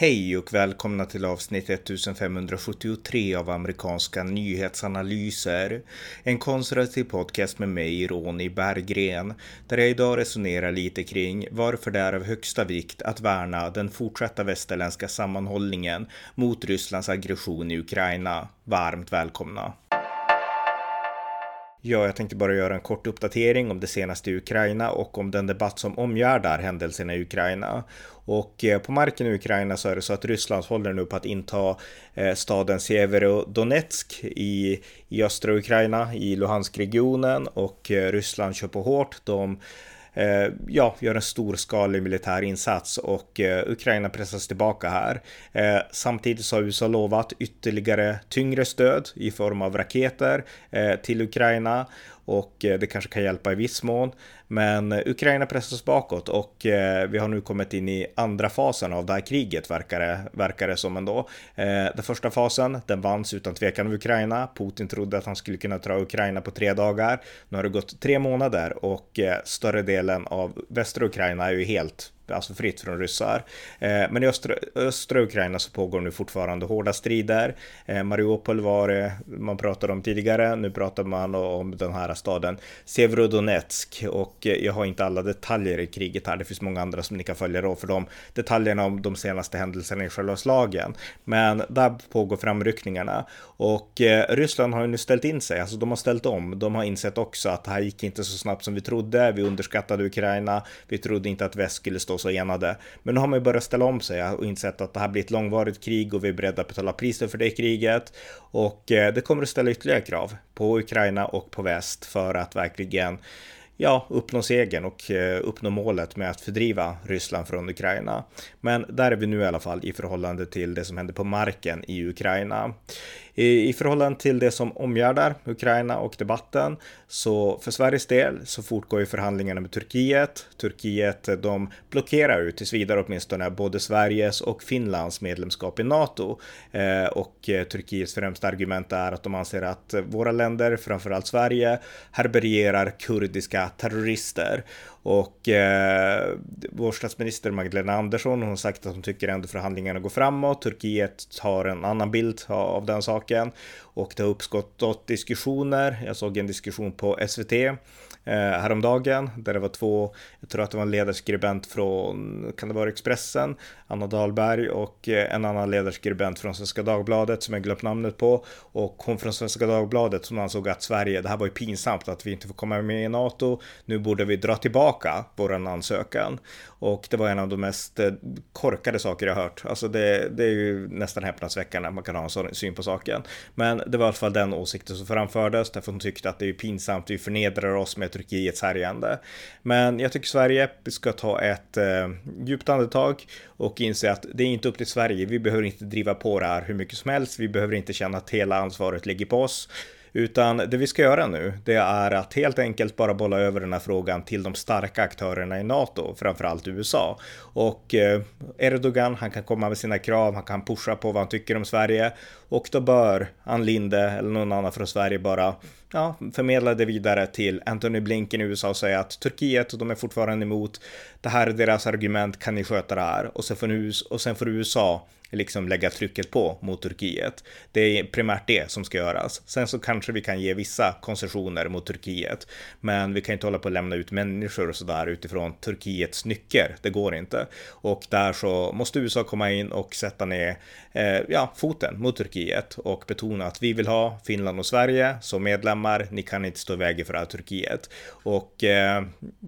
Hej och välkomna till avsnitt 1573 av amerikanska nyhetsanalyser. En konservativ podcast med mig, Ronny Berggren, där jag idag resonerar lite kring varför det är av högsta vikt att värna den fortsatta västerländska sammanhållningen mot Rysslands aggression i Ukraina. Varmt välkomna! Ja, jag tänkte bara göra en kort uppdatering om det senaste i Ukraina och om den debatt som omgärdar händelserna i Ukraina. Och eh, på marken i Ukraina så är det så att Ryssland håller nu på att inta eh, staden Severodonetsk i, i östra Ukraina, i Luhansk-regionen och eh, Ryssland kör på hårt. De eh, ja, gör en storskalig militär insats och eh, Ukraina pressas tillbaka här. Eh, samtidigt så har USA lovat ytterligare tyngre stöd i form av raketer eh, till Ukraina och eh, det kanske kan hjälpa i viss mån. Men eh, Ukraina pressas bakåt och eh, vi har nu kommit in i andra fasen av det här kriget verkar det, verkar det som ändå. Den första fasen, den vanns utan tvekan av Ukraina. Putin trodde att han skulle kunna dra Ukraina på tre dagar. Nu har det gått tre månader och större delen av västra Ukraina är ju helt alltså fritt från ryssar. Eh, men i östra, östra Ukraina så pågår nu fortfarande hårda strider. Eh, Mariupol var det man pratade om tidigare, nu pratar man om den här staden Severodonetsk och eh, jag har inte alla detaljer i kriget här, det finns många andra som ni kan följa då för de detaljerna om de senaste händelserna i själva slagen. Men där pågår framryckningarna och Ryssland har ju nu ställt in sig, alltså de har ställt om. De har insett också att det här gick inte så snabbt som vi trodde. Vi underskattade Ukraina. Vi trodde inte att väst skulle stå så enade. Men nu har man ju börjat ställa om sig och insett att det här blir ett långvarigt krig och vi är beredda att betala priset för det kriget. Och eh, det kommer att ställa ytterligare krav på Ukraina och på väst för att verkligen ja, uppnå segern och eh, uppnå målet med att fördriva Ryssland från Ukraina. Men där är vi nu i alla fall i förhållande till det som händer på marken i Ukraina. I, förhållande till det som omgärdar Ukraina och debatten så för Sveriges del så fortgår ju förhandlingarna med Turkiet. Turkiet eh, de blockerar ju tills vidare åtminstone både Sveriges och Finlands medlemskap i NATO eh, och eh, Turkiets främsta argument är att de anser att eh, våra länder, framförallt Sverige, härbärgerar kurdiska terrorister och eh, vår statsminister Magdalena Andersson har sagt att hon tycker ändå förhandlingarna går framåt. Turkiet har en annan bild av den saken och det har uppstått diskussioner. Jag såg en diskussion på SVT eh, häromdagen där det var två, jag tror att det var en ledarskribent från, kan det vara Expressen, Anna Dahlberg och eh, en annan ledarskribent från Svenska Dagbladet som jag glömt namnet på och hon från Svenska Dagbladet som ansåg att Sverige, det här var ju pinsamt att vi inte får komma med i NATO, nu borde vi dra tillbaka vår ansökan och det var en av de mest eh, korkade saker jag hört. Alltså det, det är ju nästan häpnadsväckande, att man kan ha en sån syn på saken. Men det var i alla fall den åsikten som framfördes, därför hon tyckte att det är pinsamt, vi förnedrar oss med Turkiets härjande. Men jag tycker Sverige ska ta ett eh, djupt andetag och inse att det är inte upp till Sverige. Vi behöver inte driva på det här hur mycket som helst. Vi behöver inte känna att hela ansvaret ligger på oss. Utan det vi ska göra nu, det är att helt enkelt bara bolla över den här frågan till de starka aktörerna i NATO, framförallt USA. Och eh, Erdogan, han kan komma med sina krav, han kan pusha på vad han tycker om Sverige och då bör Ann Linde eller någon annan från Sverige bara ja, förmedla det vidare till Anthony Blinken i USA och säga att Turkiet, de är fortfarande emot, det här är deras argument, kan ni sköta det här? Och sen får, USA, och sen får USA liksom lägga trycket på mot Turkiet. Det är primärt det som ska göras. Sen så kanske vi kan ge vissa koncessioner mot Turkiet, men vi kan inte hålla på att lämna ut människor och sådär utifrån Turkiets nycker. Det går inte. Och där så måste USA komma in och sätta ner eh, ja, foten mot Turkiet och betona att vi vill ha Finland och Sverige som medlemmar. Ni kan inte stå i vägen för det här Turkiet. Och eh,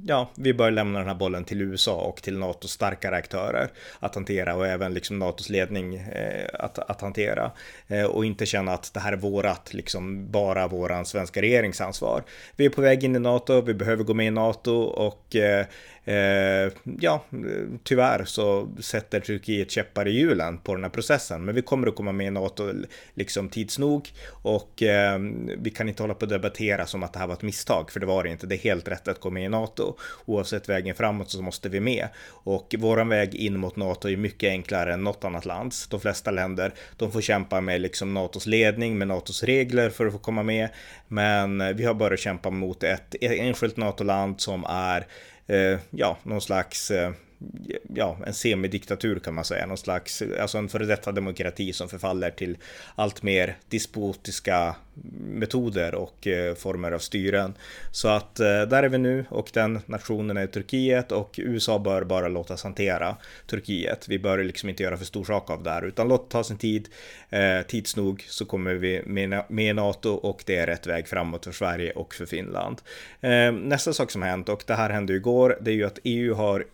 ja, vi bör lämna den här bollen till USA och till NATOs starkare aktörer att hantera och även liksom NATOs ledning eh, att, att hantera eh, och inte känna att det här är vårat, liksom bara våran svenska regeringsansvar. Vi är på väg in i NATO, vi behöver gå med i NATO och eh, Eh, ja, tyvärr så sätter Turkiet käppar i hjulen på den här processen. Men vi kommer att komma med i NATO liksom tids nog och eh, vi kan inte hålla på att debattera som att det här var ett misstag, för det var det inte. Det är helt rätt att gå med i NATO. Oavsett vägen framåt så måste vi med. Och våran väg in mot NATO är mycket enklare än något annat lands. De flesta länder, de får kämpa med liksom NATOs ledning, med NATOs regler för att få komma med. Men vi har börjat kämpa mot ett enskilt NATO-land som är eh, ja, någon slags eh, ja, en semidiktatur kan man säga, någon slags, alltså en före detta demokrati som förfaller till allt mer despotiska metoder och eh, former av styren. Så att eh, där är vi nu och den nationen är Turkiet och USA bör bara låta oss hantera Turkiet. Vi bör liksom inte göra för stor sak av det här utan låt ta sin tid. Eh, tids nog så kommer vi med, NATO och det är rätt väg framåt för Sverige och för Finland. Nästa sak som hänt och det här hände igår, det är ju att EU har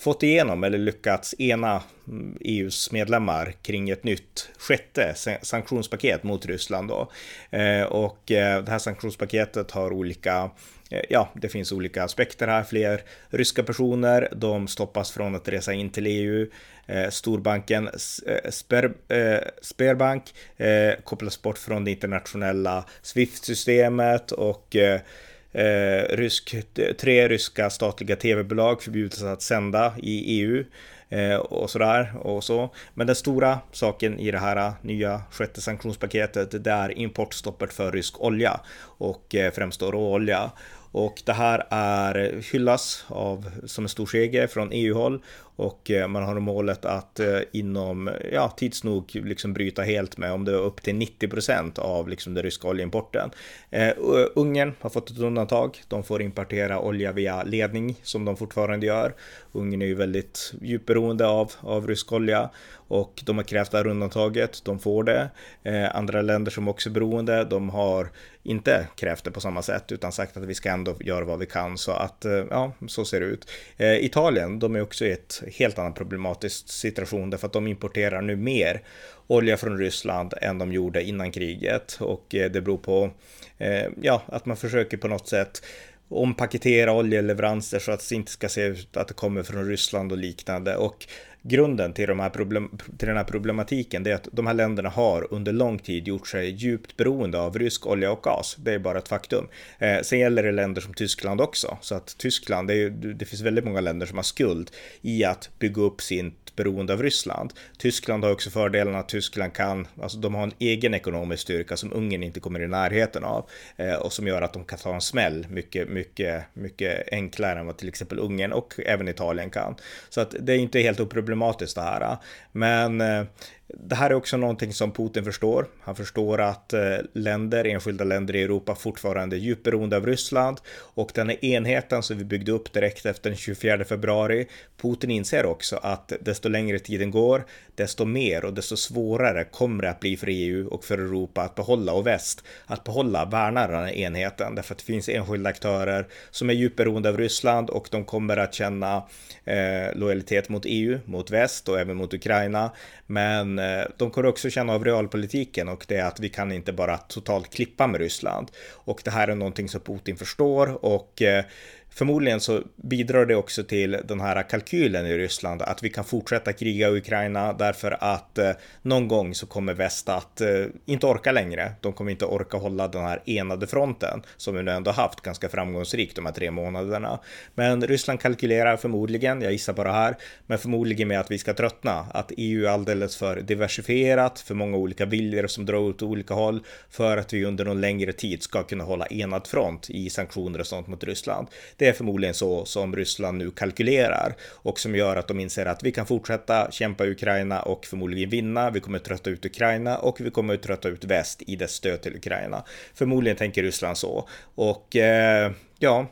fått igenom eller lyckats ena mm, EUs medlemmar kring ett nytt sjätte sanktionspaket mot Ryssland. Då. Eh, och eh, det här sanktionspaketet har olika eh, Ja, det finns olika aspekter här. Fler ryska personer, de stoppas från att resa in till EU. Storbanken Sper, Sperbank kopplas bort från det internationella Swift-systemet och Eh, rysk, tre ryska statliga tv-bolag förbjuds att sända i EU eh, och sådär och så. Men den stora saken i det här eh, nya sjätte sanktionspaketet det är importstoppet för rysk olja och eh, främst då råolja. Och det här är hyllas av som en stor seger från EU-håll och eh, man har målet att eh, inom ja, tids nog liksom bryta helt med om det är upp till 90 procent av liksom den ryska oljeimporten. Eh, Ungern har fått ett undantag. De får importera olja via ledning som de fortfarande gör. Ungern är ju väldigt djupberoende av, av rysk olja och de har krävt det här undantaget. De får det. Eh, andra länder som också är beroende, de har inte krävt det på samma sätt utan sagt att vi ska ändå göra vad vi kan så att eh, ja, så ser det ut. Eh, Italien, de är också i ett helt annan problematisk situation därför att de importerar nu mer olja från Ryssland än de gjorde innan kriget och eh, det beror på eh, ja, att man försöker på något sätt ompaketera oljeleveranser så att det inte ska se ut att det kommer från Ryssland och liknande. Och grunden till, de här problem, till den här problematiken är att de här länderna har under lång tid gjort sig djupt beroende av rysk olja och gas. Det är bara ett faktum. Eh, sen gäller det länder som Tyskland också, så att Tyskland, det, är, det finns väldigt många länder som har skuld i att bygga upp sin beroende av Ryssland. Tyskland har också fördelen att Tyskland kan, alltså de har en egen ekonomisk styrka som Ungern inte kommer i närheten av eh, och som gör att de kan ta en smäll mycket, mycket, mycket enklare än vad till exempel Ungern och även Italien kan. Så att det är inte helt oproblematiskt problematiskt det här. Men eh, det här är också någonting som Putin förstår. Han förstår att eh, länder, enskilda länder i Europa fortfarande är djupt beroende av Ryssland och den här enheten som vi byggde upp direkt efter den 24 februari. Putin inser också att desto längre tiden går, desto mer och desto svårare kommer det att bli för EU och för Europa att behålla och väst att behålla, värna den här enheten därför att det finns enskilda aktörer som är djupt beroende av Ryssland och de kommer att känna eh, lojalitet mot EU, mot väst och även mot Ukraina. Men Eh, de kommer också känna av realpolitiken och det är att vi kan inte bara totalt klippa med Ryssland. Och det här är någonting som Putin förstår och eh, Förmodligen så bidrar det också till den här kalkylen i Ryssland att vi kan fortsätta kriga i Ukraina därför att eh, någon gång så kommer väst att eh, inte orka längre. De kommer inte orka hålla den här enade fronten som vi nu ändå haft ganska framgångsrikt de här tre månaderna. Men Ryssland kalkylerar förmodligen, jag gissar bara här, men förmodligen med att vi ska tröttna, att EU är alldeles för diversifierat, för många olika viljor som drar åt olika håll för att vi under någon längre tid ska kunna hålla enad front i sanktioner och sånt mot Ryssland. Det är förmodligen så som Ryssland nu kalkylerar och som gör att de inser att vi kan fortsätta kämpa i Ukraina och förmodligen vinna. Vi kommer trötta ut Ukraina och vi kommer trötta ut väst i dess stöd till Ukraina. Förmodligen tänker Ryssland så och eh, ja, eh,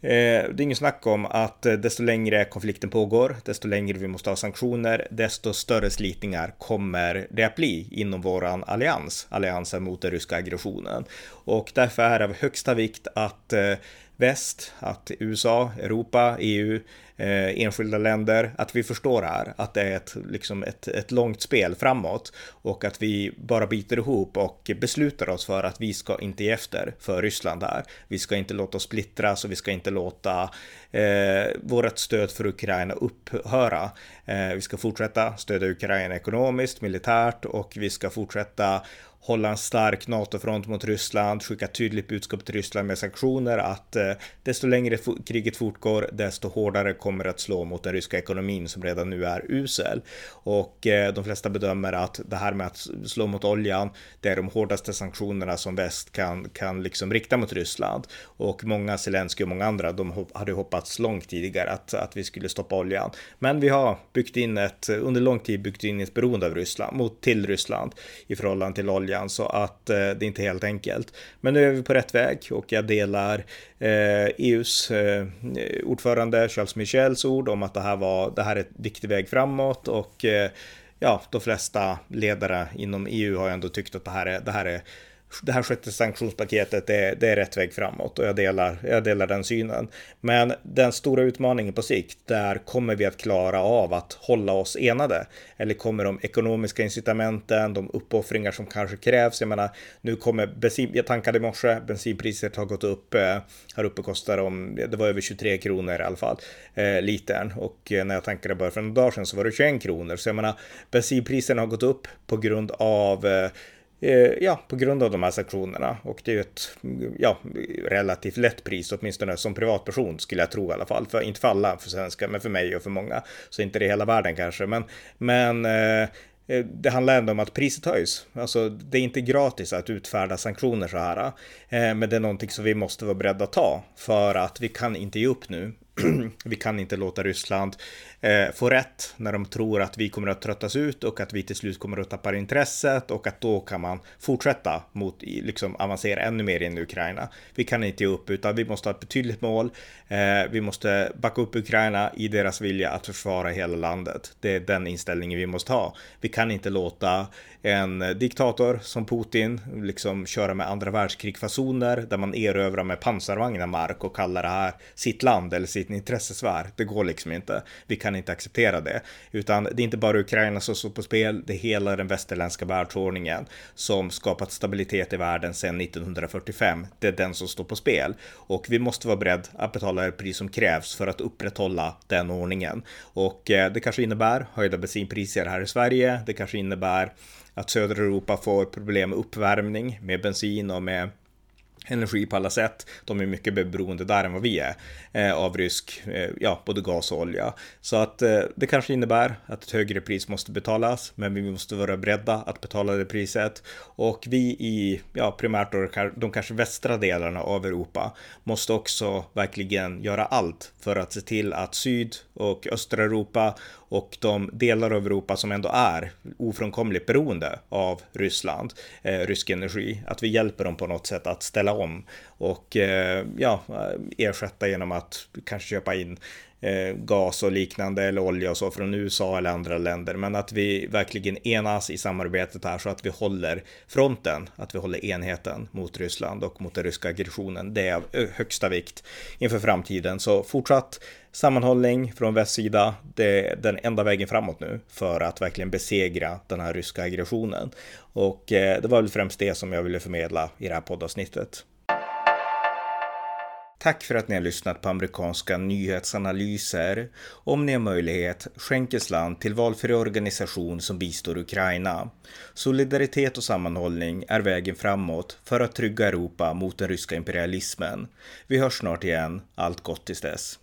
det är ingen snack om att eh, desto längre konflikten pågår, desto längre vi måste ha sanktioner, desto större slitningar kommer det att bli inom våran allians, alliansen mot den ryska aggressionen. Och därför är det av högsta vikt att eh, väst, att USA, Europa, EU, eh, enskilda länder, att vi förstår här att det är ett, liksom ett, ett långt spel framåt och att vi bara biter ihop och beslutar oss för att vi ska inte ge efter för Ryssland här. Vi ska inte låta oss splittras och vi ska inte låta eh, vårt stöd för Ukraina upphöra. Eh, vi ska fortsätta stödja Ukraina ekonomiskt, militärt och vi ska fortsätta hålla en stark NATO-front mot Ryssland, skicka tydligt budskap till Ryssland med sanktioner att eh, desto längre kriget fortgår, desto hårdare kommer det att slå mot den ryska ekonomin som redan nu är usel. Och eh, de flesta bedömer att det här med att slå mot oljan, det är de hårdaste sanktionerna som väst kan, kan liksom rikta mot Ryssland. Och många, Zelenskyj och många andra, de hade hoppats långt tidigare att, att vi skulle stoppa oljan. Men vi har byggt in ett, under lång tid byggt in ett beroende av Ryssland, mot, till Ryssland i förhållande till oljan, så att eh, det är inte helt enkelt. Men nu är vi på rätt väg och jag delar eh, EUs eh, ordförande Charles Michels ord om att det här var, det här är ett viktig väg framåt och eh, ja, de flesta ledare inom EU har ändå tyckt att det här är, det här är det här sjätte sanktionspaketet, det, det, är rätt väg framåt och jag delar, jag delar den synen. Men den stora utmaningen på sikt, där kommer vi att klara av att hålla oss enade? Eller kommer de ekonomiska incitamenten, de uppoffringar som kanske krävs? Jag menar, nu kommer bensin, jag tankade i morse, bensinpriset har gått upp, eh, här uppe kostar de, det var över 23 kronor i alla fall, eh, litern. Och eh, när jag tankade bara för några dagar sedan så var det 21 kronor. Så jag menar, bensinpriserna har gått upp på grund av Eh, Eh, ja, på grund av de här sanktionerna. Och det är ju ett ja, relativt lätt pris, åtminstone som privatperson skulle jag tro i alla fall. För, inte för alla för svenskar, men för mig och för många. Så inte det hela världen kanske. Men, men eh, eh, det handlar ändå om att priset höjs. Alltså, det är inte gratis att utfärda sanktioner så här. Eh, men det är någonting som vi måste vara beredda att ta för att vi kan inte ge upp nu. vi kan inte låta Ryssland eh, få rätt när de tror att vi kommer att tröttas ut och att vi till slut kommer att tappa intresset och att då kan man fortsätta mot liksom avancera ännu mer in i Ukraina. Vi kan inte ge upp utan vi måste ha ett betydligt mål. Eh, vi måste backa upp Ukraina i deras vilja att försvara hela landet. Det är den inställningen vi måste ha. Vi kan inte låta en diktator som Putin liksom köra med andra världskrigsfasoner där man erövrar med pansarvagnar mark och kallar det här sitt land eller sitt intressesfär. Det går liksom inte. Vi kan inte acceptera det, utan det är inte bara Ukraina som står på spel. Det är hela den västerländska världsordningen som skapat stabilitet i världen sedan 1945. Det är den som står på spel och vi måste vara beredda att betala det pris som krävs för att upprätthålla den ordningen. Och eh, det kanske innebär höjda bensinpriser här i Sverige. Det kanske innebär att södra Europa får problem med uppvärmning, med bensin och med energi på alla sätt. De är mycket mer beroende där än vad vi är eh, av rysk, eh, ja, både gas och olja. Så att eh, det kanske innebär att ett högre pris måste betalas, men vi måste vara beredda att betala det priset. Och vi i, ja, primärt då, de kanske västra delarna av Europa måste också verkligen göra allt för att se till att syd och östra Europa och de delar av Europa som ändå är ofrånkomligt beroende av Ryssland, eh, rysk energi, att vi hjälper dem på något sätt att ställa om och eh, ja, ersätta genom att kanske köpa in eh, gas och liknande eller olja och så från USA eller andra länder. Men att vi verkligen enas i samarbetet här så att vi håller fronten, att vi håller enheten mot Ryssland och mot den ryska aggressionen. Det är av högsta vikt inför framtiden. Så fortsatt sammanhållning från västsida, det är den enda vägen framåt nu för att verkligen besegra den här ryska aggressionen. Och eh, det var väl främst det som jag ville förmedla i det här poddavsnittet. Tack för att ni har lyssnat på amerikanska nyhetsanalyser. Om ni har möjlighet, skänk ett slant till valfri organisation som bistår Ukraina. Solidaritet och sammanhållning är vägen framåt för att trygga Europa mot den ryska imperialismen. Vi hörs snart igen. Allt gott tills dess.